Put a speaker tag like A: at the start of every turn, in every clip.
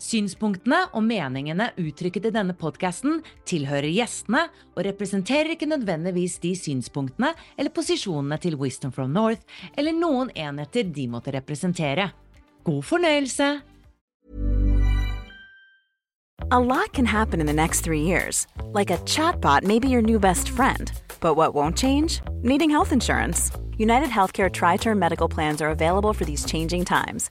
A: Synspunktene og meningene uttrykket i denne podkasten tilhører gjestene og representerer ikke nødvendigvis de synspunktene eller posisjonene til Wisdom from North eller noen enheter de måtte representere. God fornøyelse!
B: A lot can happen in the next three years. Like a chatbot may be your new best friend. But what won't change? Needing health insurance. United Healthcare Tri Term Medical Plans are available for these changing times.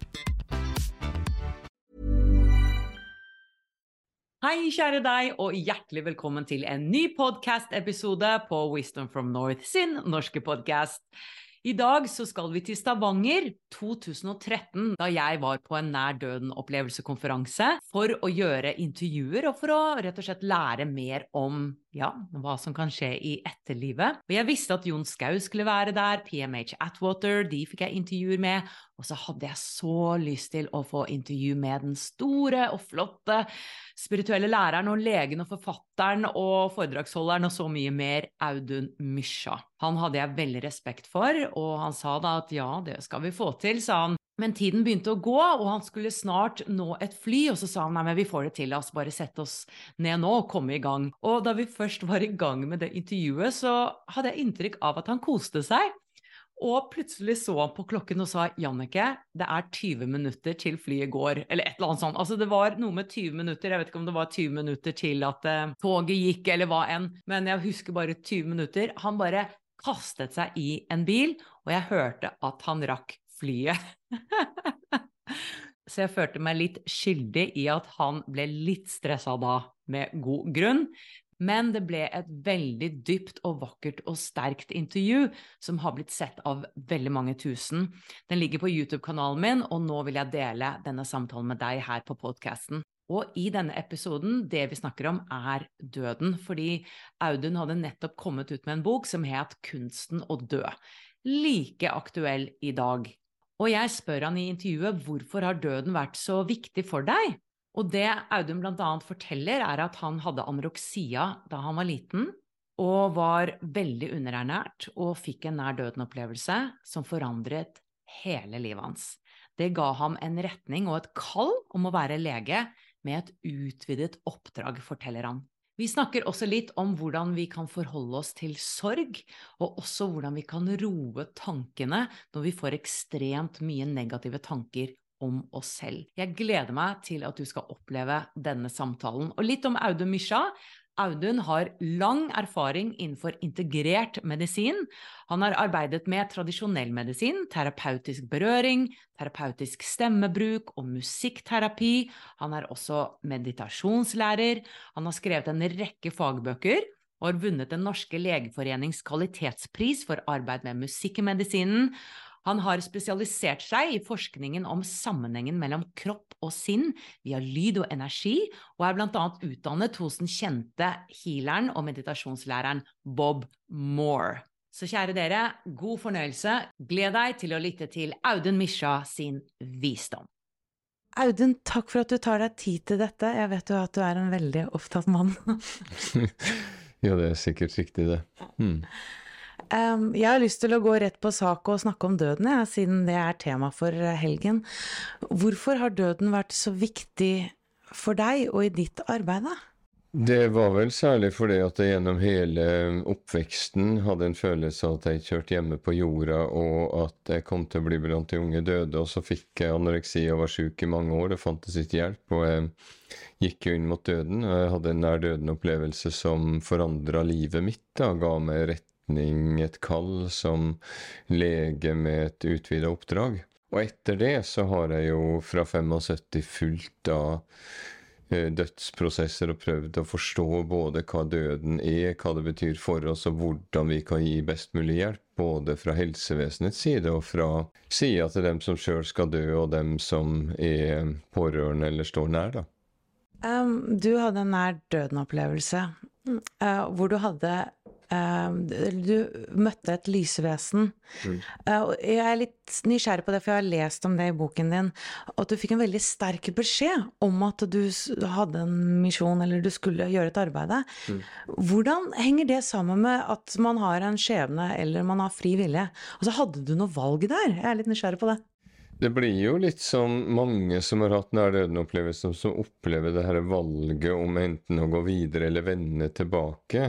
A: Hei, kjære deg, og hjertelig velkommen til en ny podcast-episode på Wisdom from North sin norske podcast. I dag så skal vi til Stavanger 2013, da jeg var på en nær døden-opplevelsekonferanse for å gjøre intervjuer og for å rett og slett lære mer om ja, hva som kan skje i etterlivet. Og jeg visste at Jon Skau skulle være der, PMH Atwater, de fikk jeg intervjuer med. Og så hadde jeg så lyst til å få intervju med den store og flotte spirituelle læreren og legen og forfatteren og foredragsholderen og så mye mer, Audun Mysja. Han hadde jeg veldig respekt for, og han sa da at ja, det skal vi få til, sa han. Men tiden begynte å gå, og han skulle snart nå et fly, og så sa han nei, men vi får det til, la oss bare sette oss ned nå og komme i gang. Og da vi først var i gang med det intervjuet, så hadde jeg inntrykk av at han koste seg. Og plutselig så han på klokken og sa Jannicke, det er 20 minutter til flyet går. Eller et eller annet sånt. Altså det var noe med 20 minutter. Jeg vet ikke om det var 20 minutter til at uh, toget gikk eller hva enn. Men jeg husker bare 20 minutter. Han bare kastet seg i en bil, og jeg hørte at han rakk flyet. Så jeg følte meg litt skyldig i at han ble litt stressa da, med god grunn. Men det ble et veldig dypt og vakkert og sterkt intervju som har blitt sett av veldig mange tusen. Den ligger på YouTube-kanalen min, og nå vil jeg dele denne samtalen med deg her på podkasten. Og i denne episoden, det vi snakker om, er døden. Fordi Audun hadde nettopp kommet ut med en bok som het Kunsten å dø. Like aktuell i dag. Og jeg spør han i intervjuet hvorfor har døden vært så viktig for deg? Og det Audun bl.a. forteller, er at han hadde anoreksia da han var liten, og var veldig underernært og fikk en nær døden-opplevelse som forandret hele livet hans. Det ga ham en retning og et kall om å være lege med et utvidet oppdrag, forteller han. Vi snakker også litt om hvordan vi kan forholde oss til sorg, og også hvordan vi kan roe tankene når vi får ekstremt mye negative tanker om oss selv. Jeg gleder meg til at du skal oppleve denne samtalen. Og litt om Audun Mysja. Audun har lang erfaring innenfor integrert medisin. Han har arbeidet med tradisjonell medisin, terapeutisk berøring, terapeutisk stemmebruk og musikkterapi. Han er også meditasjonslærer. Han har skrevet en rekke fagbøker og har vunnet Den norske legeforenings kvalitetspris for arbeid med musikk i medisinen. Han har spesialisert seg i forskningen om sammenhengen mellom kropp og sinn via lyd og energi, og er bl.a. utdannet hos den kjente healeren og meditasjonslæreren Bob Moore. Så kjære dere, god fornøyelse. Gled deg til å lytte til Audun Misha sin visdom. Audun, takk for at du tar deg tid til dette. Jeg vet jo at du er en veldig opptatt mann.
C: ja, det er sikkert riktig, det. Hmm. Jeg har lyst til å gå rett på sak og snakke om døden, ja, siden det er tema for eh, helgen. Hvorfor har døden vært så viktig for deg og i ditt arbeid, da?
D: Det var vel særlig fordi at jeg gjennom hele oppveksten hadde en følelse av at jeg kjørte hjemme på jorda, og at jeg kom til å bli blant de unge døde. Og så fikk jeg anoreksi og var syk i mange år. Det fantes ikke hjelp. og jeg gikk jo inn mot døden. og Jeg hadde en nær døden-opplevelse som forandra livet mitt. da, Ga meg retning, et kall, som lege med et utvida oppdrag. Og etter det så har jeg jo fra 75 fulgt av eh, dødsprosesser og prøvd å forstå både hva døden er, hva det betyr for oss, og hvordan vi kan gi best mulig hjelp. Både fra helsevesenets side og fra sida til dem som sjøl skal dø, og dem som er pårørende eller står nær. da.
C: Um, du hadde en nær døden-opplevelse uh, hvor du hadde Du møtte et lysvesen. Mm. Uh, jeg er litt nysgjerrig på det, for jeg har lest om det i boken din. At du fikk en veldig sterk beskjed om at du hadde en misjon, eller du skulle gjøre et arbeid. Mm. Hvordan henger det sammen med at man har en skjebne, eller man har fri vilje? Altså, hadde du noe valg der? Jeg er litt nysgjerrig på det.
D: Det blir jo litt som mange som har hatt nær døden-opplevelser, som opplever det her valget om enten å gå videre eller vende tilbake.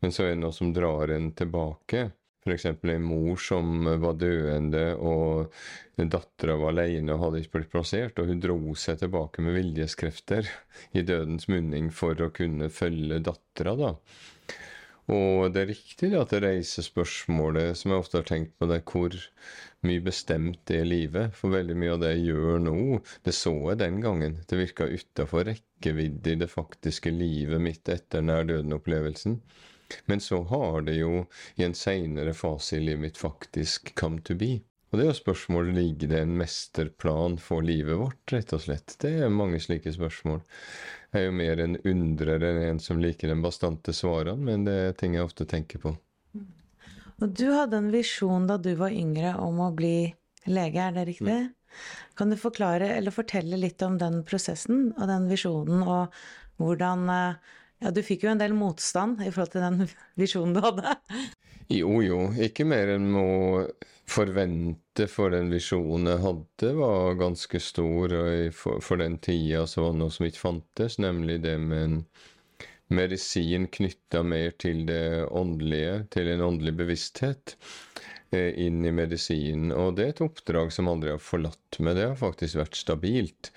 D: Men så er det noe som drar en tilbake. F.eks. en mor som var døende, og dattera var alene og hadde ikke blitt plassert. Og hun dro seg tilbake med viljeskrefter i dødens munning for å kunne følge dattera, da. Og det er riktig at det reiser spørsmålet som jeg ofte har tenkt på, det er hvor mye bestemt er livet. For veldig mye av det jeg gjør nå, det så jeg den gangen. Det virka utafor rekkevidde i det faktiske livet mitt etter nær døden-opplevelsen. Men så har det jo i en seinere fase i livet mitt faktisk come to be. Og det er jo spørsmålet ligger det en mesterplan for livet vårt, rett og slett. Det er mange slike spørsmål. Jeg er jo mer en undrer enn en som liker den bastante svarene, men det er ting jeg ofte tenker på.
C: Og du hadde en visjon da du var yngre om å bli lege, er det riktig? Mm. Kan du forklare eller fortelle litt om den prosessen og den visjonen, og hvordan eh, Ja, du fikk jo en del motstand i forhold til den visjonen du hadde.
D: Jo, jo. Ikke mer enn å forvente for den visjonen jeg hadde, var ganske stor. Og for, for den tida så var det noe som ikke fantes, nemlig det med en medisin knytta mer til det åndelige, til en åndelig bevissthet eh, inn i medisinen. Og det er et oppdrag som aldri har forlatt meg. Det har faktisk vært stabilt.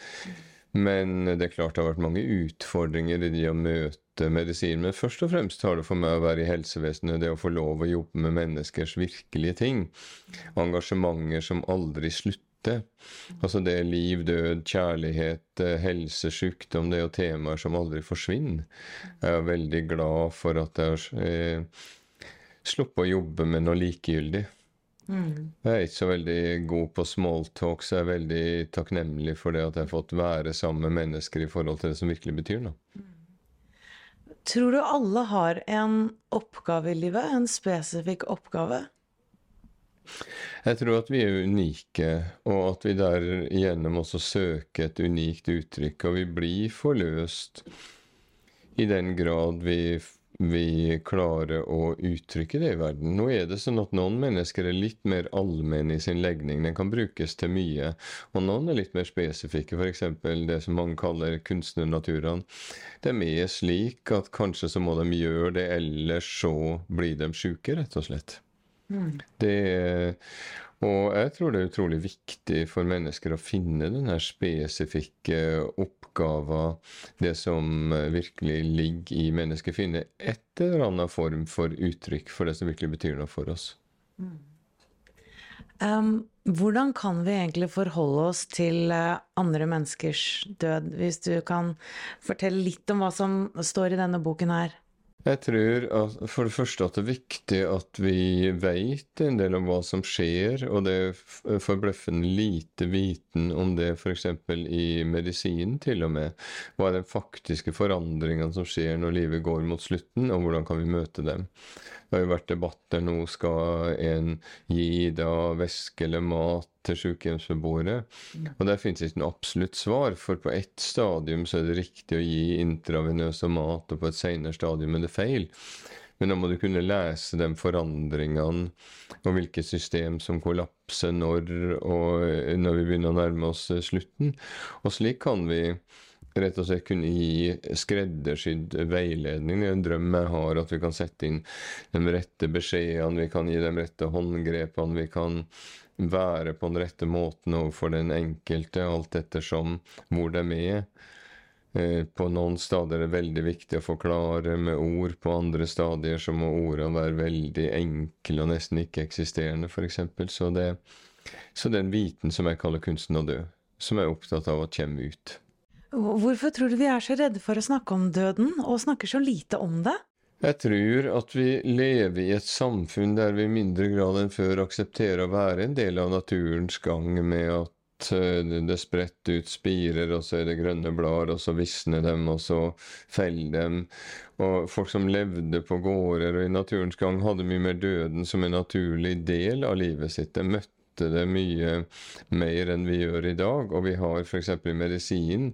D: Men det er klart det har vært mange utfordringer i å møte medisin. Men først og fremst har det for meg å være i helsevesenet, det å få lov å jobbe med menneskers virkelige ting. Engasjementer som aldri slutter. Altså det er liv, død, kjærlighet, helse, sykdom. Det er jo temaer som aldri forsvinner. Jeg er veldig glad for at jeg har eh, sluppet å jobbe med noe likegyldig. Mm. Jeg er ikke så veldig god på smalltalk, så jeg er veldig takknemlig for det at jeg har fått være sammen med mennesker i forhold til det som virkelig betyr noe. Mm.
C: Tror du alle har en oppgave i livet? En spesifikk oppgave?
D: Jeg tror at vi er unike, og at vi derigjennom også søker et unikt uttrykk. Og vi blir forløst i den grad vi vi klarer å uttrykke det i verden. Nå er det sånn at noen mennesker er litt mer allmenne i sin legning. Den kan brukes til mye. Og noen er litt mer spesifikke, f.eks. det som mange kaller kunstnernaturene. De er slik at kanskje så må de gjøre det, ellers så blir de sjuke, rett og slett. Mm. Det og jeg tror det er utrolig viktig for mennesker å finne den her spesifikke oppgaven, det som virkelig ligger i mennesket. Finne et eller annet form for uttrykk for det som virkelig betyr noe for oss. Mm.
C: Um, hvordan kan vi egentlig forholde oss til eh, andre menneskers død, hvis du kan fortelle litt om hva som står i denne boken her?
D: Jeg tror at for det første at det er viktig at vi vet en del om hva som skjer, og det er forbløffende lite viten om det f.eks. i medisinen til og med. Hva er den faktiske forandringene som skjer når livet går mot slutten, og hvordan kan vi møte dem? Det har jo vært debatter nå skal en gi da væske eller mat til sykehjemsbeboere. Mm. Og der finnes ikke noe absolutt svar, for på ett stadium så er det riktig å gi intravenøse mat, og på et senere stadium er det feil. Men da må du kunne lese de forandringene og hvilket system som kollapser når, og når vi begynner å nærme oss slutten. Og slik kan vi rett og slett kunne gi skreddersydd veiledning. Det er en drøm jeg har, at vi kan sette inn de rette beskjedene, vi kan gi de rette håndgrepene, vi kan være på den rette måten overfor den enkelte, alt ettersom hvor de er. Eh, på noen steder er det veldig viktig å forklare med ord, på andre stadier så må ordene være veldig enkle og nesten ikke-eksisterende, f.eks. Så, så det er en viten som jeg kaller kunsten å dø, som jeg er opptatt av at kommer ut.
C: Hvorfor tror du vi er så redde for å snakke om døden, og snakker så lite om det?
D: Jeg tror at vi lever i et samfunn der vi i mindre grad enn før aksepterer å være en del av naturens gang, med at eh, det spretter ut spirer, og så er det grønne blader, og så visner dem, og så feller dem. Og folk som levde på gårder og i naturens gang, hadde mye mer døden som en naturlig del av livet sitt. De møtte det mye mer enn vi gjør i dag. Og vi har f.eks. i medisin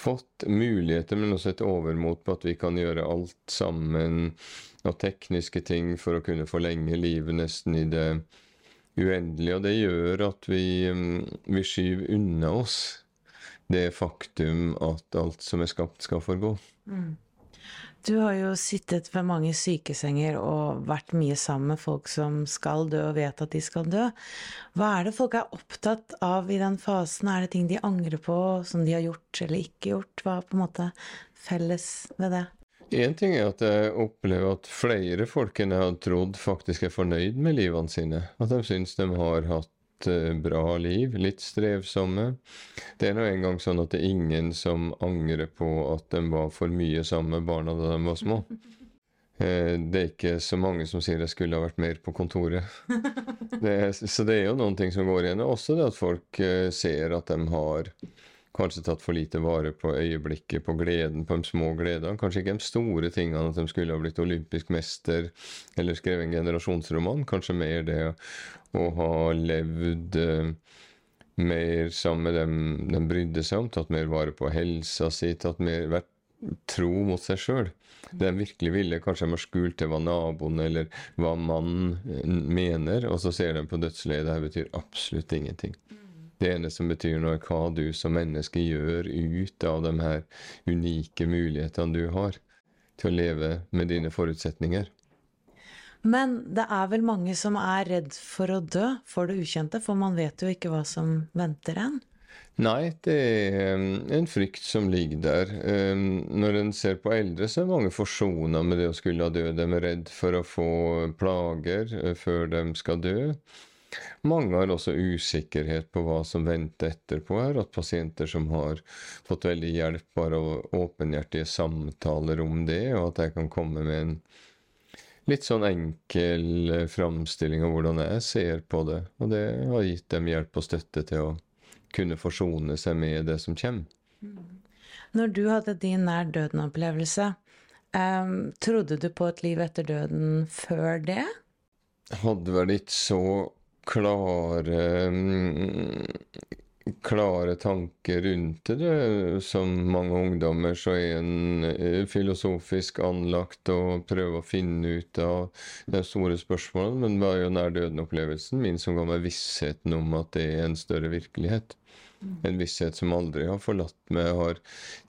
D: fått muligheter, men også et overmot på at vi kan gjøre alt sammen, og tekniske ting for å kunne forlenge livet nesten i det uendelige. Og det gjør at vi, mm, vi skyver unna oss det faktum at alt som er skapt, skal forgå. Mm.
C: Du har jo sittet ved mange sykesenger og vært mye sammen med folk som skal dø og vet at de skal dø. Hva er det folk er opptatt av i den fasen? Er det ting de angrer på, som de har gjort eller ikke gjort? Hva er på en måte felles ved det?
D: Én ting er at jeg opplever at flere folk enn jeg hadde trodd, faktisk er fornøyd med livene sine. At de syns de har hatt Eh, bra liv, litt strevsomme. Det er nå engang sånn at det er ingen som angrer på at de var for mye sammen med barna da de var små. Eh, det er ikke så mange som sier jeg skulle ha vært mer på kontoret. Det er, så det er jo noen ting som går igjen. Også det at folk eh, ser at de har kanskje tatt for lite vare på øyeblikket, på gleden, på de små gledene. Kanskje ikke de store tingene, at de skulle ha blitt olympisk mester eller skrevet en generasjonsroman. Kanskje mer det å ha levd uh, mer sammen med dem de brydde seg om, tatt mer vare på helsa si, tatt mer, vært tro mot seg sjøl. Det de virkelig ville, kanskje de har skjult til hva naboen eller hva mannen eh, mener, og så ser de på dødsleiet. Det her betyr absolutt ingenting. Det ene som betyr noe, er hva du som menneske gjør ut av de her unike mulighetene du har til å leve med dine forutsetninger.
C: Men det er vel mange som er redd for å dø for det ukjente, for man vet jo ikke hva som venter en?
D: Nei, det er um, en frykt som ligger der. Um, når en ser på eldre, så er mange forsona med det å skulle dø. De er redd for å få plager uh, før de skal dø. Mange har også usikkerhet på hva som venter etterpå her. At pasienter som har fått veldig hjelp, bare av åpenhjertige samtaler om det, og at jeg kan komme med en litt sånn enkel eh, framstilling av hvordan jeg ser på det. Og det har gitt dem hjelp og støtte til å kunne forsone seg med det som kommer.
C: Når du hadde din nær døden-opplevelse, um, trodde du på et liv etter døden før det?
D: Hadde vel ikke så klare mm, klare tanker rundt det. Som mange ungdommer så er en eh, filosofisk anlagt og prøver å finne ut av de store spørsmålene. Men det var jo nær døden-opplevelsen min som ga meg vissheten om at det er en større virkelighet. En visshet som aldri har forlatt meg. Jeg har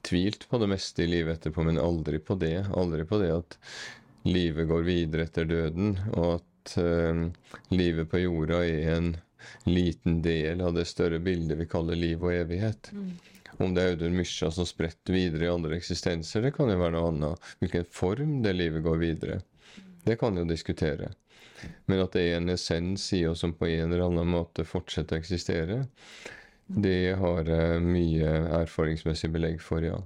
D: tvilt på det meste i livet etterpå, men aldri på det. Aldri på det at livet går videre etter døden, og at at uh, livet på jorda er en liten del av det større bildet vi kaller liv og evighet. Mm. Om det er Audun Mysja som spretter videre i andre eksistenser, det kan jo være noe annet. Hvilken form det livet går videre, det kan jo diskutere. Men at det er en essens i oss som på en eller annen måte fortsetter å eksistere, det har jeg mye erfaringsmessig belegg for, ja.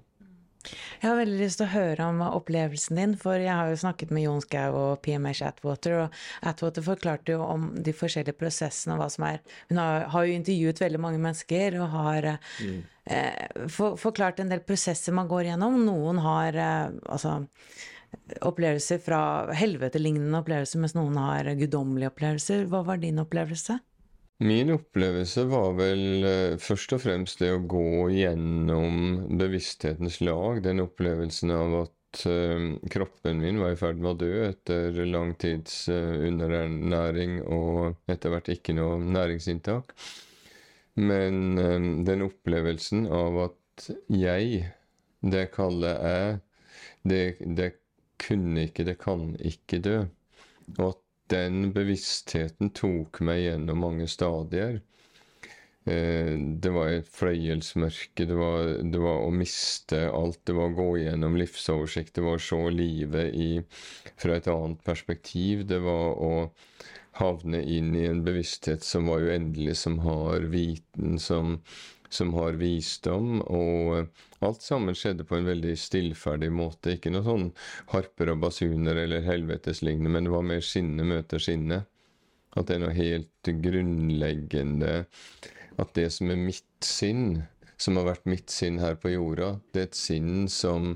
C: Jeg har veldig lyst til å høre om opplevelsen din, for jeg har jo snakket med Jon Skau og PMH Atwater, og Atwater forklarte jo om de forskjellige prosessene og hva som er Hun har, har jo intervjuet veldig mange mennesker og har mm. eh, for, forklart en del prosesser man går gjennom. Noen har eh, altså opplevelser fra helvete-lignende opplevelser, mens noen har guddommelige opplevelser. Hva var din opplevelse?
D: Min opplevelse var vel eh, først og fremst det å gå gjennom bevissthetens lag. Den opplevelsen av at uh, kroppen min var i ferd med å dø etter lang tids uh, underernæring og etter hvert ikke noe næringsinntak. Men den opplevelsen av at jeg, det kaller jeg, det, det kunne ikke, det kan ikke dø. Og at den bevisstheten tok meg gjennom mange stadier. Eh, det var et fløyelsmørke, det var, det var, å miste alt, det var å gå gjennom livsoversikt, det var å se livet i, fra et annet perspektiv, det var å havne inn i en bevissthet som var uendelig, som har viten, som, som har visdom, og alt sammen skjedde på en veldig stillferdig måte. Ikke noe sånn harper og basuner eller helveteslignende, men det var mer sinne møter sinne. At det er noe helt grunnleggende at det som er mitt sinn, som har vært mitt sinn her på jorda, det er et sinn som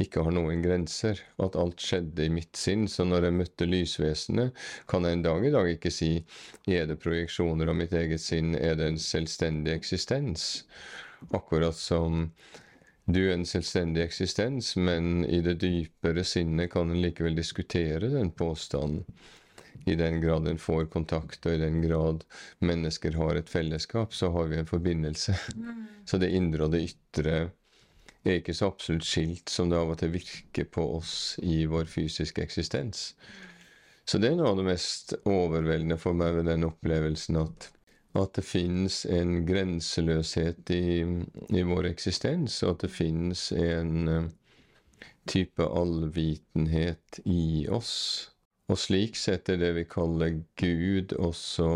D: ikke har noen grenser. At alt skjedde i mitt sinn. Så når jeg møtte lysvesenet, kan jeg en dag i dag ikke si er det projeksjoner av mitt eget sinn, er det en selvstendig eksistens? Akkurat som du er en selvstendig eksistens, men i det dypere sinnet kan en likevel diskutere den påstanden i den grad en får kontakt, og i den grad mennesker har et fellesskap, så har vi en forbindelse. Mm. Så det indre og det ytre er ikke så absolutt skilt som det av og til virker på oss i vår fysiske eksistens. Så det er noe av det mest overveldende for meg ved den opplevelsen at, at det finnes en grenseløshet i, i, vår eksistens, og at det finnes en uh, type allvitenhet i oss og slik sett er det vi kaller Gud også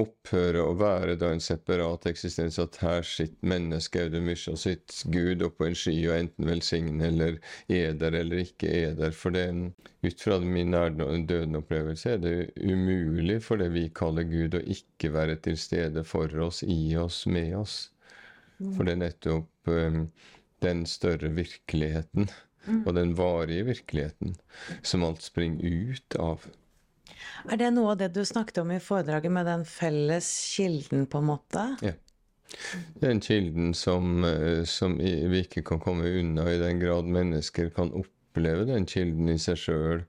D: opphøre å være da en separat eksistens, at her sitter mennesket Audun Mysja sitt Gud oppå en sky og enten velsigne eller er der eller ikke er der. For det, ut fra min døden-opplevelse er det umulig for det vi kaller Gud, å ikke være til stede for oss, i oss, med oss. For det er nettopp um, den større virkeligheten mm. og den varige virkeligheten som alt springer ut av.
C: Er det noe av det du snakket om i foredraget med den felles kilden, på en måte?
D: Ja. Den kilden som, eh, som vi ikke kan komme unna i den grad mennesker kan oppleve den kilden i seg sjøl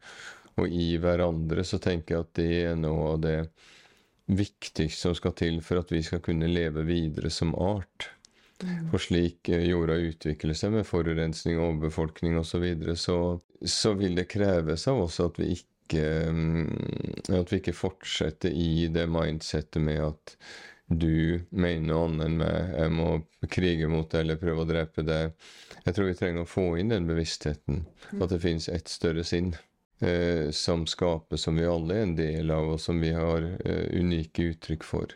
D: og i hverandre, så tenker jeg at det er noe av det viktigste som skal til for at vi skal kunne leve videre som art. For slik eh, jorda utvikler seg med forurensning, overbefolkning osv., så, videre, så så vil det kreves av oss at vi ikke mm, at vi ikke fortsetter i det mindsettet med at du mener noe annet enn meg, jeg må krige mot deg eller prøve å drepe deg. Jeg tror vi trenger å få inn den bevisstheten, at det finnes et større sinn. Eh, som skaper, som vi alle er en del av, og som vi har eh, unike uttrykk for.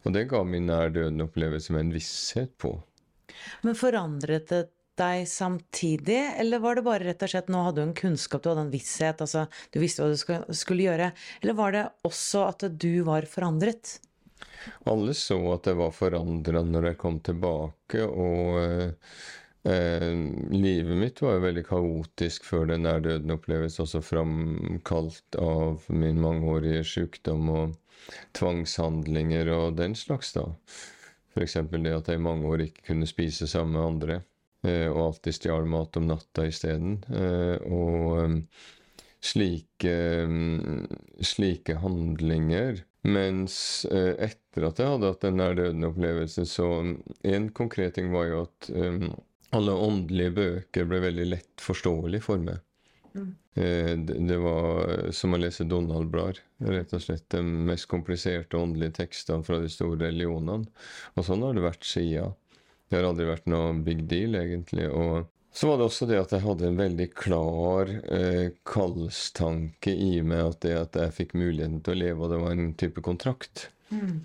D: Og det ga min nær døden-opplevelse med en visshet på.
C: Men forandret det deg samtidig, eller var det bare rett og slett nå hadde du en kunnskap, du hadde en visshet, altså du visste hva du skulle gjøre, eller var det også at du var forandret?
D: Alle så at jeg var forandra når jeg kom tilbake, og eh, livet mitt var jo veldig kaotisk før den nærdøden oppleves, også framkalt av min mangeårige sykdom og tvangshandlinger og den slags, da. F.eks. det at jeg i mange år ikke kunne spise sammen med andre, eh, og alltid stjal mat om natta isteden. Eh, og um, slike, um, slike handlinger. Mens eh, etter at jeg hadde hatt den nær døden-opplevelsen, så En konkret ting var jo at um, alle åndelige bøker ble veldig lett forståelig for meg. Mm. Eh, det var som å lese Donald-blader. Rett og slett de mest kompliserte åndelige tekstene fra de store religionene. Og sånn har det vært siden. Det har aldri vært noe big deal, egentlig. Og så var det også det at jeg hadde en veldig klar eh, kallstanke i meg at det at jeg fikk muligheten til å leve, og det var en type kontrakt. Mm.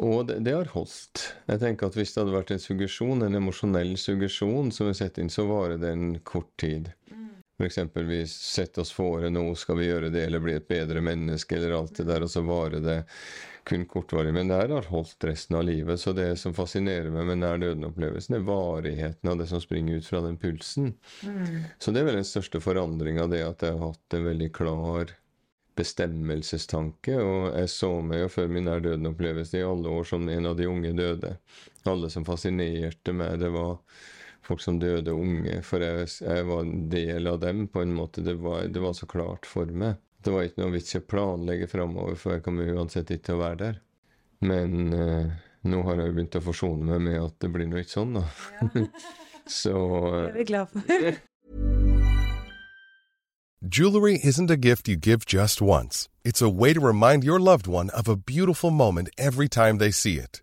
D: Og det, det, har holdt. Jeg tenker at Hvis det hadde vært en suggesjon, en emosjonell suggesjon som vi setter inn, så varer det en kort tid. F.eks. vi setter oss fore nå skal vi gjøre det, eller bli et bedre menneske, eller alt det der, og så varer det kun kortvarig. Men det her har holdt resten av livet. Så det som fascinerer meg med nær døden-opplevelsen, er varigheten av det som springer ut fra den pulsen. Mm. Så det er vel den største forandringa, det at jeg har hatt en veldig klar bestemmelsestanke. Og jeg så meg jo før min nær døden-opplevelse i alle år som en av de unge døde. Alle som fascinerte meg, det var folk som døde unge, for jeg, jeg, var en del av dem på en måte. Det var, det var så klart for meg. Det var ikke noe vits i å planlegge framover, for jeg kommer uansett ikke til å være der. Men eh, nå har jeg jo begynt å forsone meg med at det blir nå ikke sånn, da. Ja. så
C: Det er vi glad for.
E: Jewelry isn't a gift you give just once. It's a way to remind your loved one of a beautiful moment every time they see it.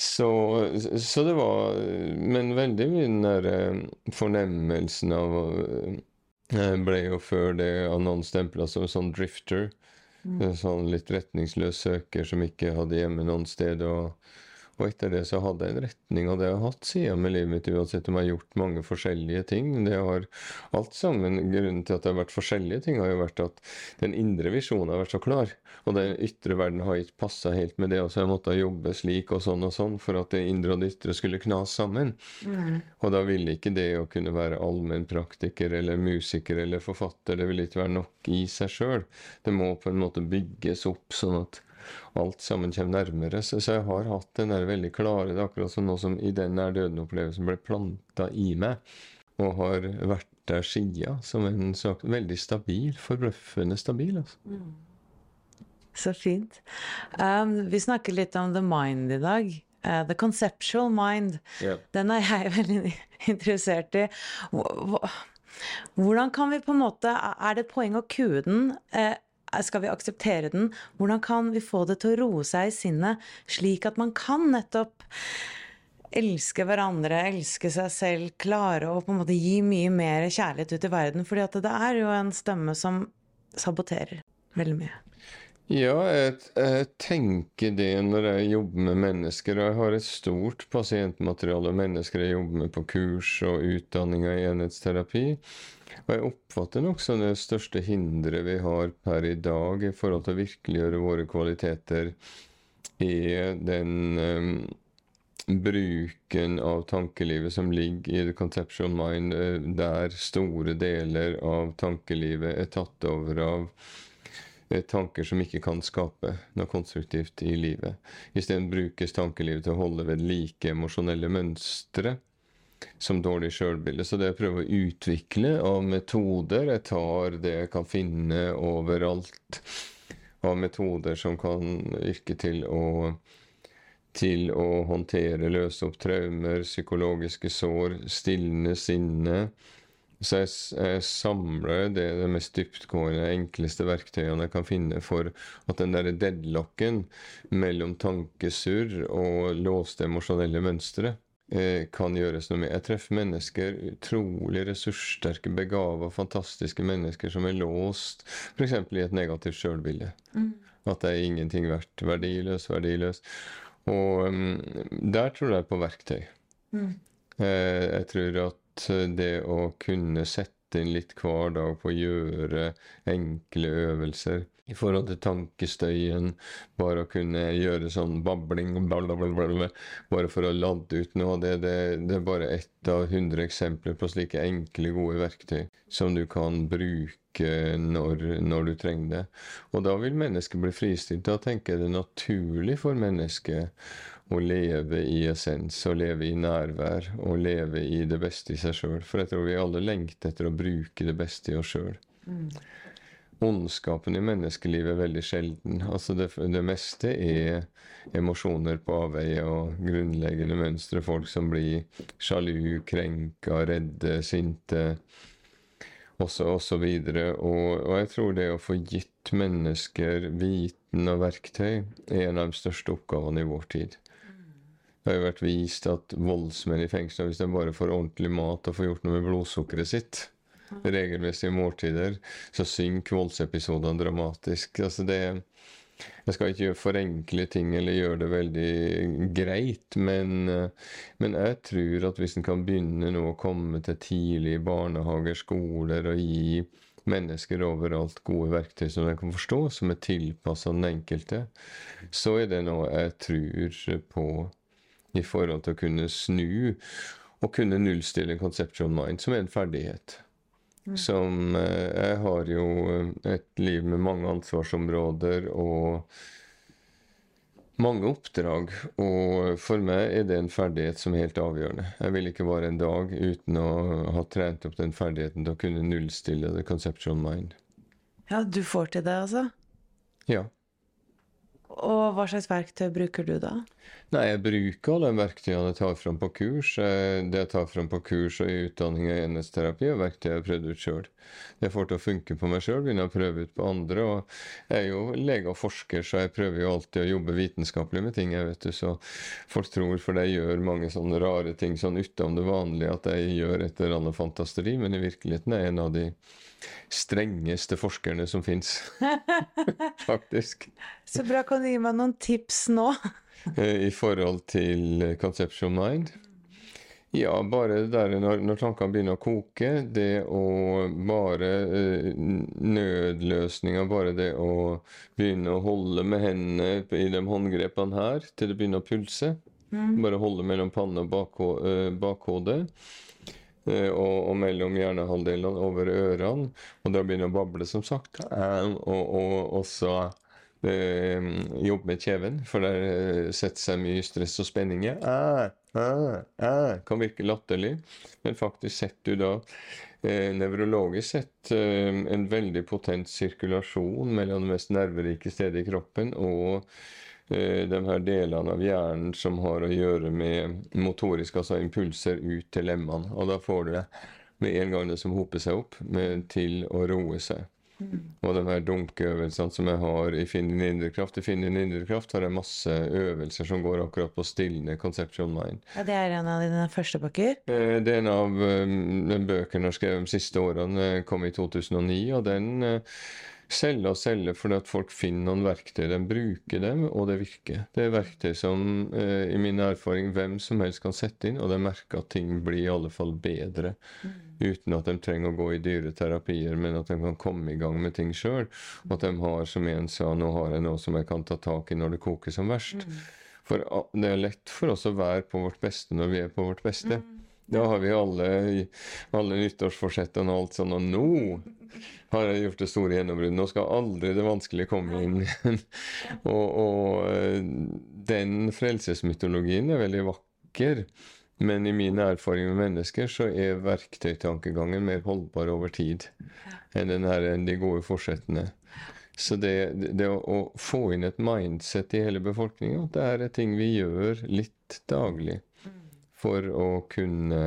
D: så, så det var Men veldig mye den der eh, fornemmelsen av Jeg eh, ble jo før det annonsestempla som sånn drifter. Mm. Sånn litt retningsløs søker som ikke hadde hjemme noen sted. og og etter det så hadde jeg en retning, og det har jeg hatt siden med livet mitt, uansett om jeg har gjort mange forskjellige ting. Det har alt sammen, Grunnen til at det har vært forskjellige ting, har jo vært at den indre visjonen har vært så klar. Og den ytre verden har ikke passa helt med det, og så har jeg måttet jobbe slik og sånn og sånn for at det indre og det ytre skulle knas sammen. Mm. Og da ville ikke det å kunne være allmennpraktiker eller musiker eller forfatter, det ville ikke være nok i seg sjøl. Det må på en måte bygges opp sånn at alt sammen kommer nærmere. Så, så, jeg har hatt den der veldig klare Det er akkurat som noe som i den nær døden-opplevelsen ble planta i meg, og har vært der sida som en sak veldig stabil. Forbløffende stabil, altså. Mm.
C: Så fint. Um, vi snakker litt om the mind i dag. Uh, the conceptual mind. Yeah. Den er jeg veldig interessert i. Hvordan kan vi på en måte Er det et poeng å kue den? Uh, skal vi akseptere den? Hvordan kan vi få det til å roe seg i sinnet, slik at man kan nettopp elske hverandre, elske seg selv, klare å på en måte gi mye mer kjærlighet ut i verden? Fordi det er jo en stemme som saboterer veldig mye.
D: Ja, jeg, jeg, tenker det når jeg jobber med mennesker. og Jeg har et stort pasientmateriale av mennesker jeg jobber med på kurs og utdanninger i enhetsterapi. Og jeg oppfatter nok som det største hinderet vi har per i dag i forhold til å virkeliggjøre våre kvaliteter, er den um, bruken av tankelivet som ligger i the conceptual mind, eh, der store deler av tankelivet er tatt over av tanker som ikke kan skape noe konstruktivt i livet. Isteden brukes tankelivet til å holde ved like emosjonelle mønstre som dårlig sjølbilde. Så det jeg prøver å utvikle av metoder Jeg tar det jeg kan finne overalt av metoder som kan virke til å til å håndtere, løse opp traumer, psykologiske sår, stilne sinne. Så jeg, jeg samler det, det mest dyptgående, enkleste verktøyene jeg kan finne for at den derre deadlocken mellom tankesurr og låste emosjonelle mønstre Eh, kan gjøres noe med. Jeg treffer mennesker, utrolig ressurssterke, begava, fantastiske mennesker som er låst f.eks. i et negativt sjølbilde. Mm. At det er ingenting verdt. Verdiløs, verdiløs. Og um, der tror jeg på verktøy. Mm. Eh, jeg tror at det å kunne sette inn litt hver dag på å gjøre enkle øvelser i forhold til tankestøyen. Bare å kunne gjøre sånn babling blablabla, bare for å lade ut noe. Det, det, det er bare ett av hundre eksempler på slike enkle, gode verktøy som du kan bruke når, når du trenger det. Og da vil mennesket bli fristilt. Da tenker jeg det er naturlig for mennesket å leve i essens, å leve i nærvær, å leve i det beste i seg sjøl. For jeg tror vi alle lengter etter å bruke det beste i oss sjøl. Mm ondskapen i menneskelivet er veldig sjelden. Altså det, det, meste er emosjoner på avveie og grunnleggende mønstre. Folk som blir sjalu, krenka, redde, sinte osv. Og, og, og jeg tror det å få gitt mennesker viten og verktøy er en av de største oppgavene i vår tid. Det har jo vært vist at voldsmenn i fengsel, hvis de bare får ordentlig mat og får gjort noe med blodsukkeret sitt, regelmessige måltider, så synker voldsepisodene dramatisk. Altså det Jeg skal ikke forenkle ting eller gjøre det veldig greit, men, men jeg tror at hvis en kan begynne nå å komme til tidlig barnehager, skoler og gi mennesker overalt gode verktøy som de kan forstå, som er tilpassa den enkelte, så er det noe jeg tror på i forhold til å kunne snu og kunne nullstille conceptual mind, som er en ferdighet. Som eh, Jeg har jo et liv med mange ansvarsområder og mange oppdrag, og for meg er det en ferdighet som er helt avgjørende. Jeg vil ikke være en dag uten å ha trent opp den ferdigheten til å kunne nullstille the conceptual mind.
C: Ja, du får til det, altså?
D: Ja.
C: Og hva slags verktøy bruker du da?
D: Nei, jeg bruker alle verktøyene jeg tar fram på kurs. Eh, det jeg tar fram på kurs og i utdanning av enhetsterapi, er verktøy jeg har prøvd ut sjøl. Det får til å funke på meg sjøl, begynner å prøve ut på andre. Og jeg er jo lege og forsker, så jeg prøver jo alltid å jobbe vitenskapelig med ting. jeg vet du, Så folk tror, for jeg gjør mange sånne rare ting sånn utenom det vanlige, at jeg gjør et eller annet fantasteri, men i virkeligheten er jeg en av de strengeste forskerne som fins. Faktisk.
C: Så bra. Kan du gi meg noen tips nå?
D: Eh, I forhold til conceptual mind? Ja, bare det der når, når tankene begynner å koke, det å bare Nødløsninga, Nødløsninger, bare det å begynne å holde med hendene i de håndgrepene her til det begynner å pulse. Bare holde mellom panne og eh, bakhode. Eh, og, og mellom hjernehalvdelene over ørene. Og da begynner å bable, som sagt. Eh, og, og også eh, jobbe med kjeven, for der eh, setter seg mye stress og spenning i. Eh, eh, eh, kan virke latterlig, men faktisk setter du da eh, nevrologisk sett eh, en veldig potent sirkulasjon mellom det mest nerverike stedet i kroppen og eh, de her delene av hjernen som har å gjøre med motorisk, altså impulser ut til lemmene. Og da får du det med en gang det som hoper seg opp, med, til å roe seg. Og de her dunkeøvelsene som jeg har i Finn din indre kraft. I Finn din indre kraft har jeg masse øvelser som går akkurat på å stilne conceptual mind.
C: Ja, det er en av dine første bøker?
D: Eh, Det er en av um, bøkene jeg har skrevet de siste årene. Den kom i 2009, og den selger og selger fordi at folk finner noen verktøy. De bruker dem, og det virker. Det er verktøy som eh, i min erfaring hvem som helst kan sette inn, og de merker at ting blir i alle fall bedre. Uten at de trenger å gå i dyre terapier, men at de kan komme i gang med ting sjøl. Og at de har, som en sa, nå har jeg noe som jeg kan ta tak i når det koker som verst. For ah, det er lett for oss å være på vårt beste når vi er på vårt beste. Da har vi alle, alle nyttårsforsettene og alt sånn, og nå har jeg gjort det store gjennombruddet. Nå skal aldri det vanskelige komme inn. og, og eh, den frelsesmytologien er veldig vakker. Men i min erfaring med mennesker så er verktøytankegangen mer holdbar over tid enn den her, de gode forsettene. Så det, det å, få inn et mindset i hele befolkninga, det er et ting vi gjør litt daglig for å kunne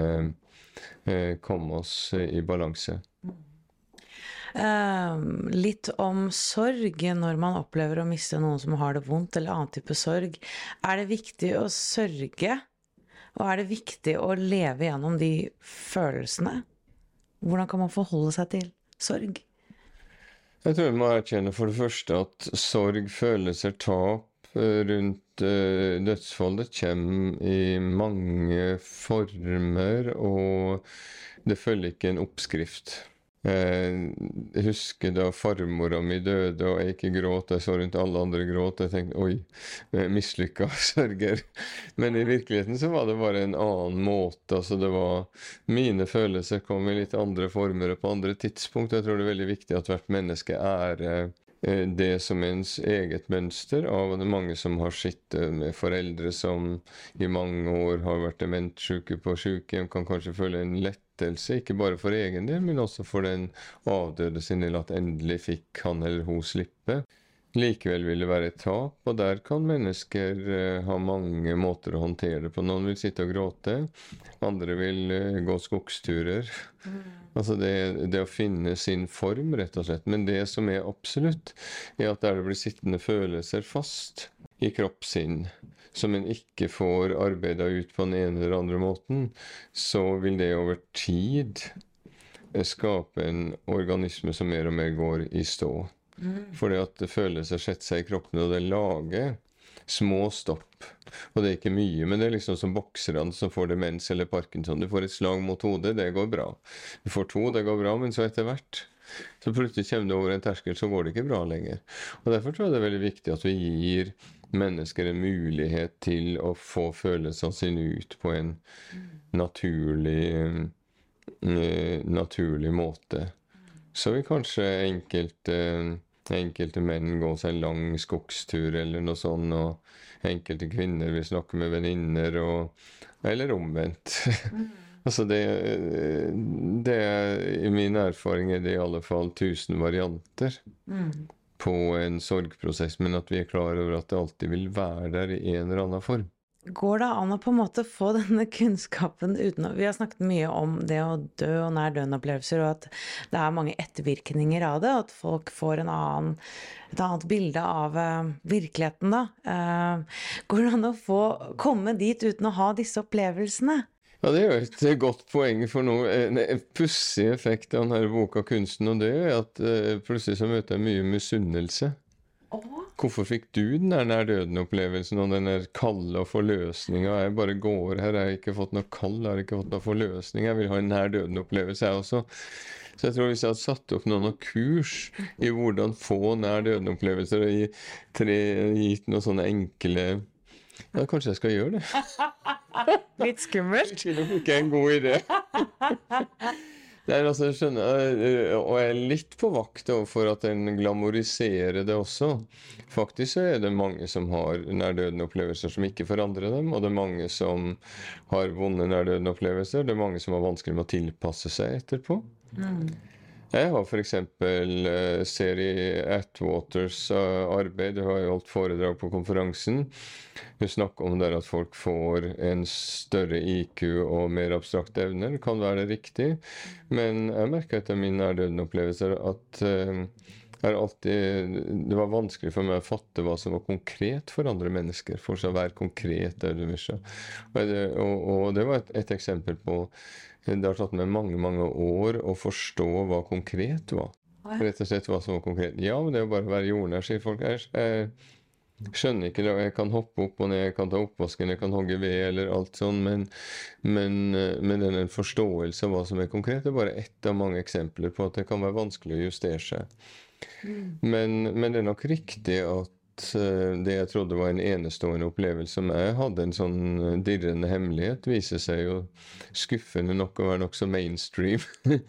D: eh, komme oss i balanse.
C: Ehm, litt om sorg når man opplever å miste noen som har det vondt, eller annen type sorg. Er det viktig å sørge? Og er det viktig å leve gjennom de følelsene? Hvordan kan man forholde seg til sorg?
D: Jeg tror vi må erkjenne for det første at sorg, følelser, tap eh, rundt eh, dødsfall, det kommer i mange former, og det følger ikke en oppskrift. Eh, Jeg husker da farmora mi døde og jeg ikke gråt, jeg så rundt alle andre gråt, jeg tenkte oi, mislykka sørger. Men i virkeligheten så var det bare en annen måte. altså det var Mine følelser kom i litt andre former og på andre tidspunkt. Jeg tror det er veldig viktig at hvert menneske ærer eh, det som ens eget mønster. Av det er mange som har sittet med foreldre som i mange år har vært dementsyke på sykehjem, kan kanskje føle en lettelse, ikke bare for egen del, men også for den avdøde sin del, at endelig fikk han eller hun slippe. Likevel vil det være et tap, og der kan mennesker eh, ha mange måter å håndtere det på. Noen vil sitte og gråte, andre vil eh, gå skogsturer. Altså det, det å finne sin form, rett og slett. Men det som er absolutt, er at der det blir sittende følelser fast i kroppssinn, som en ikke får arbeida ut på den ene eller andre måten, så vil det over tid eh, skape en organisme som mer og mer går i stå. Fordi at følelser setter seg i kroppen, og det lager små stopp. Og det er ikke mye, men det er liksom som bokserne som får demens eller parkinson. Du får et slag mot hodet, det går bra. Du får to, det går bra, men så etter hvert Så plutselig kommer du over en terskel, så går det ikke bra lenger. Og Derfor tror jeg det er veldig viktig at vi gir mennesker en mulighet til å få følelsene sine ut på en naturlig, eh, naturlig måte. Så vil kanskje enkelte, enkelte menn gå seg en lang skogstur eller noe sånt, og enkelte kvinner vil snakke med venninner, eller omvendt. Altså det, det I min erfaring er det i alle fall 1000 varianter mm. På en sorgprosess, men at vi er klar over at det alltid vil være der i en eller annen form.
C: Går det an å på en måte få denne kunnskapen uten å Vi har snakket mye om det å dø og nær døden-opplevelser, og at det er mange ettervirkninger av det. At folk får annen, et annet bilde av uh, virkeligheten, da. Uh, går det an å få komme dit uten å ha disse opplevelsene?
D: Ja, det er jo et godt poeng for noe. En, en pussig effekt av denne boka 'Kunsten og det' er at uh, plutselig så møter jeg mye misunnelse. Hvorfor fikk du den der nær døden-opplevelsen og den der kalde og forløsninga? Jeg bare går her, jeg har ikke fått noe kall, jeg har ikke fått noe forløsning. Jeg vil ha en nær døden-opplevelse, jeg også. Så jeg tror hvis jeg hadde satt opp noen kurs i hvordan få nær døden-opplevelser, og gitt noen sånne enkle Ja, kanskje jeg skal gjøre det.
C: Litt skummelt?
D: Det er ikke en god idé. Er, altså, jeg skjønner, eh, Og jeg er litt på vakt for at en glamoriserer det også. Faktisk så er det mange som har nær-døden-opplevelser som ikke forandrer dem. Og det er mange som har vonde nær-døden-opplevelser. Det er mange som har vanskelig med å tilpasse seg etterpå. Mm. Jeg har f.eks. Uh, ser i Atwaters arbeid, hun har holdt foredrag på konferansen. Hun snakker om at folk får en større IQ og mer abstrakte evner. Kan være det riktig, men jeg merker etter min nærdøden-opplevelser at uh, alltid, det var vanskelig for meg å fatte hva som var konkret for andre mennesker. For å være konkret. Og, og, og det var et, et eksempel på det har tatt meg mange mange år å forstå hva konkret var. Rett og slett hva som var konkret. Ja, men det er jo bare å være jordnær, sier folk. Jeg, jeg skjønner ikke det. Jeg kan hoppe opp og ned, jeg kan ta oppvasken, jeg kan hogge ved eller alt sånn, men, men, men den forståelse av hva som er konkret, det er bare ett av mange eksempler på at det kan være vanskelig å justere seg. Men, men det er nok riktig at Eh, det jeg trodde var en enestående opplevelse som jeg hadde, en sånn eh, dirrende hemmelighet, viser seg jo skuffende nok å være nokså mainstream.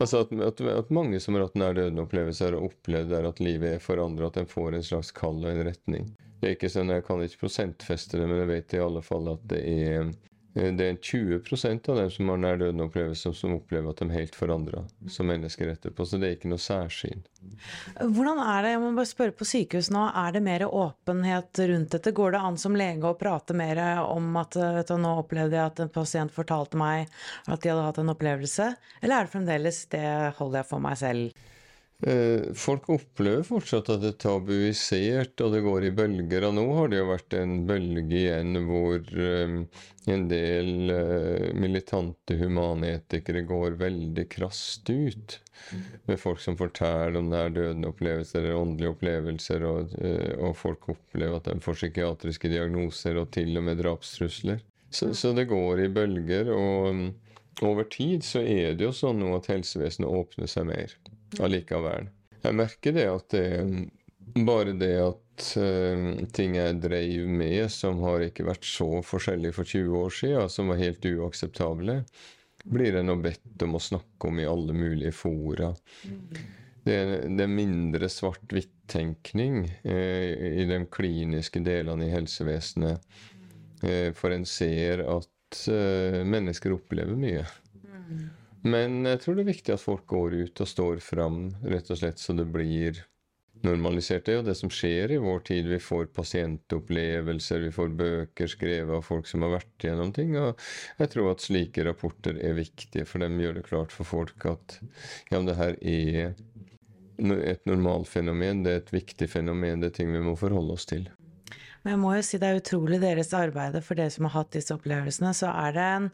D: altså at, at, at, mange som har hatt nær døden-opplevelser, har opplevd der at livet er forandra, at en får en slags kall og en retning. Det er ikke sånn, Jeg kan ikke prosentfeste det, men jeg vet i alle fall at det er det er 20% av dem som har nær døden-opplevelser, som opplever at de er helt forandra som mennesker etterpå. Så det er ikke noe særsyn.
C: Hvordan er det, jeg må bare spørre på sykehus nå, er det mer åpenhet rundt dette? Går det an som lege å prate mer om at vet du, nå opplevde jeg at en pasient fortalte meg at de hadde hatt en opplevelse, eller er det fremdeles det holder jeg for meg selv?
D: Eh, folk opplever fortsatt at det er tabuisert, og det går i bølger. Og nå har det jo vært en bølge igjen hvor um, en del uh, militante humanetikere går veldig krast ut. Med folk som forteller om nær dødende opplevelser eller åndelige opplevelser, og, og, folk opplever at de får psykiatriske diagnoser og til og med drapstrusler. Så, så det går i bølger. og um, over tid så er det jo sånn nå at helsevesenet åpner seg mer allikevel. Jeg merker det at det bare det at uh, ting jeg dreiv med som har ikke vært så forskjellig for 20 år siden, som var helt uakseptable, blir jeg nå bedt om å snakke om i alle mulige fora. Det det er mindre svart-hvitt-tenkning uh, i de kliniske delene i helsevesenet. Uh, for en ser at mennesker opplever mye. Men jeg tror det er viktig at folk går ut og står fram, rett og slett så det blir normalisert. Det er jo det som skjer i vår tid. Vi får pasientopplevelser, vi får bøker skrevet av folk som har vært gjennom ting. Og jeg tror at slike rapporter er viktige, for dem gjør det klart for folk at ja, det her er et normalfenomen, det er et viktig fenomen, det er ting vi må forholde oss til.
C: Men jeg må jo si det er utrolig deres arbeid. For dere som har hatt disse opplevelsene, så er det en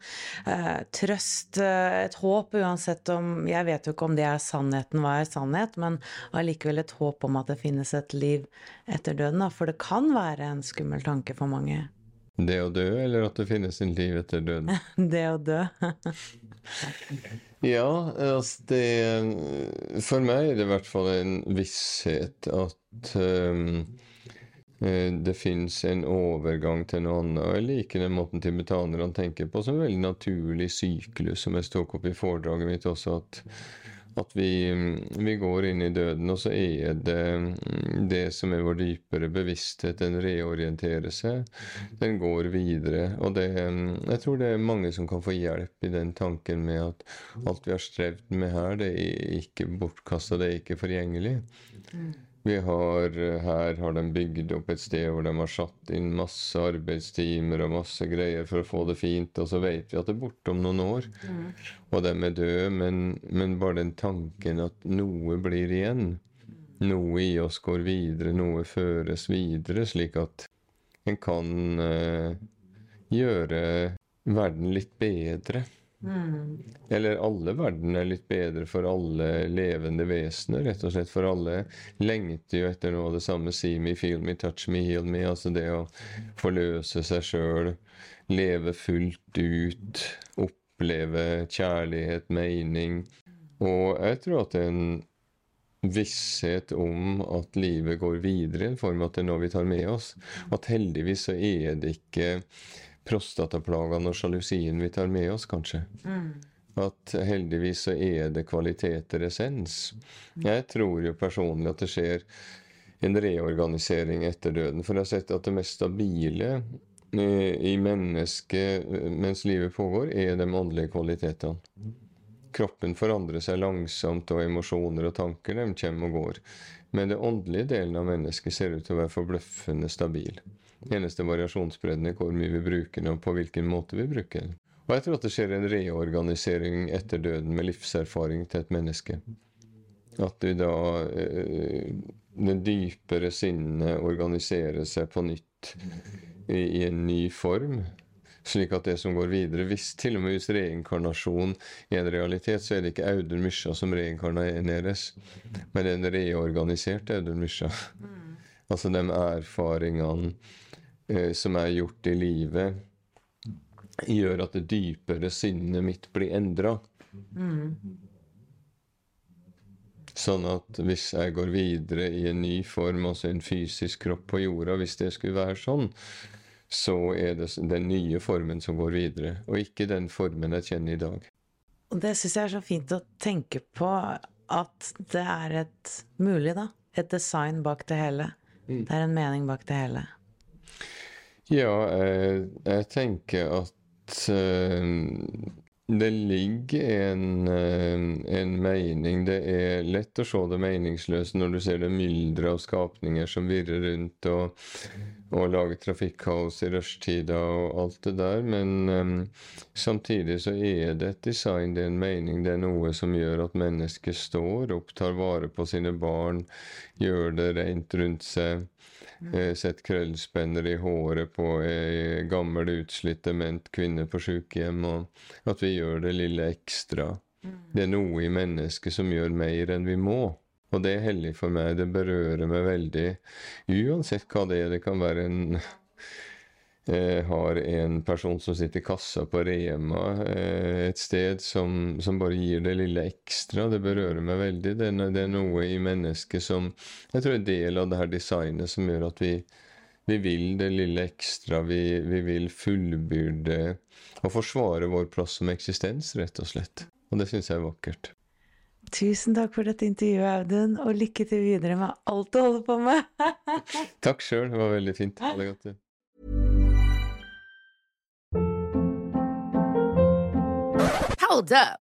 C: uh, trøst, uh, et håp, uansett om Jeg vet jo ikke om det er sannheten, hva er sannhet, men allikevel et håp om at det finnes et liv etter døden. Da. For det kan være en skummel tanke for mange.
D: Det å dø, eller at det finnes en liv etter døden?
C: det å dø.
D: ja, altså det For meg er det i hvert fall en visshet at um, det fins en overgang til noe annet. Og jeg liker den måten tibetanerne tenker på som en veldig naturlig syklus, som jeg tok opp i foredraget mitt også. at at vi, vi, går inn i døden, og så er det det som er vår dypere bevissthet. Den reorienterer seg. Den går videre. Og det, jeg tror det er mange som kan få hjelp i den tanken med at alt vi har strevd med her, det er ikke bortkasta, det er ikke forgjengelig. Vi har, her har de bygd opp et sted hvor de har satt inn masse arbeidstimer og masse greier for å få det fint, og så vet vi at det er borte om noen år. Mm. Og de er døde, men, men, bare den tanken at noe blir igjen. Noe i oss går videre, noe føres videre, slik at en kan uh, gjøre verden litt bedre. Mm. Eller alle verdener litt bedre for alle levende vesener, rett og slett. For alle lengter jo etter noe av det samme. See me, feel me, touch me, heal me. Altså det å forløse seg sjøl, leve fullt ut, oppleve kjærlighet, mening. Og jeg tror at er en visshet om at livet går videre, i en form at det er noe vi tar med oss. At heldigvis så er det ikke prostataplagene og sjalusien vi tar med oss, kanskje. Mm. At heldigvis så er det kvaliteter essens. Jeg tror jo personlig at det skjer en reorganisering etter døden. For jeg har sett at det mest stabile eh, i mennesket eh, mens livet pågår, er de åndelige kvalitetene. Kroppen forandrer seg langsomt, og emosjoner og tanker de kommer og går. Men det åndelige delen av mennesket ser ut til å være forbløffende stabil. Eneste variasjonsbredden er hvor mye vi bruker den, og på hvilken måte vi bruker den. Og jeg tror at det skjer en reorganisering etter døden med livserfaring til et menneske. At vi da eh, Det dypere sinnet organiserer seg på nytt i, i en ny form slik at det som går videre Hvis til og med hvis reinkarnasjon er en realitet, så er det ikke Audun Mysja som reinkarneres, men en reorganisert Audun Mysja. Altså de erfaringene eh, som er gjort i livet, gjør at det dypere sinnet mitt blir endra. Mm. Sånn at hvis jeg går videre i en ny form, altså en fysisk kropp på jorda, hvis det skulle være sånn, så er det den nye formen som går videre, og ikke den formen jeg kjenner i dag.
C: Og det syns jeg er så fint å tenke på, at det er et mulig, da. Et design bak det hele. Mm. Det er en mening bak det hele.
D: Ja, jeg, jeg tenker at uh, det ligger en, eh, en, mening. Det er lett å se det meningsløse når du ser det mylderet av skapninger som virrer rundt og, og lage trafikkaos i rushtida og alt det der. Men um, samtidig så er det et design, det er en mening, det er noe som gjør at mennesket står opp, tar vare på sine barn, gjør det rent rundt seg. Eh, sett krøllspenner i håret på ei gammel, utslitt, dement kvinne på sykehjem, og at vi gjør det lille ekstra. Mm. Det er noe i mennesket som gjør mer enn vi må. Og det er hellig for meg. Det berører meg veldig. Uansett hva det er. Det kan være en eh, har en person som sitter i kassa på Rema eh, et sted, som, som, bare gir det lille ekstra. Det berører meg veldig. Det, det, er noe i mennesket som Jeg tror er del av det her designet som gjør at vi, vi vil det lille ekstra. Vi, vi vil fullbyrde og forsvare vår plass som eksistens, rett og slett. Og det syns jeg er vakkert.
C: Tusen takk for dette intervjuet, Audun, og lykke til videre med alt du holder på med.
D: takk sjøl, det var veldig fint. Ha det godt.
F: Hold up.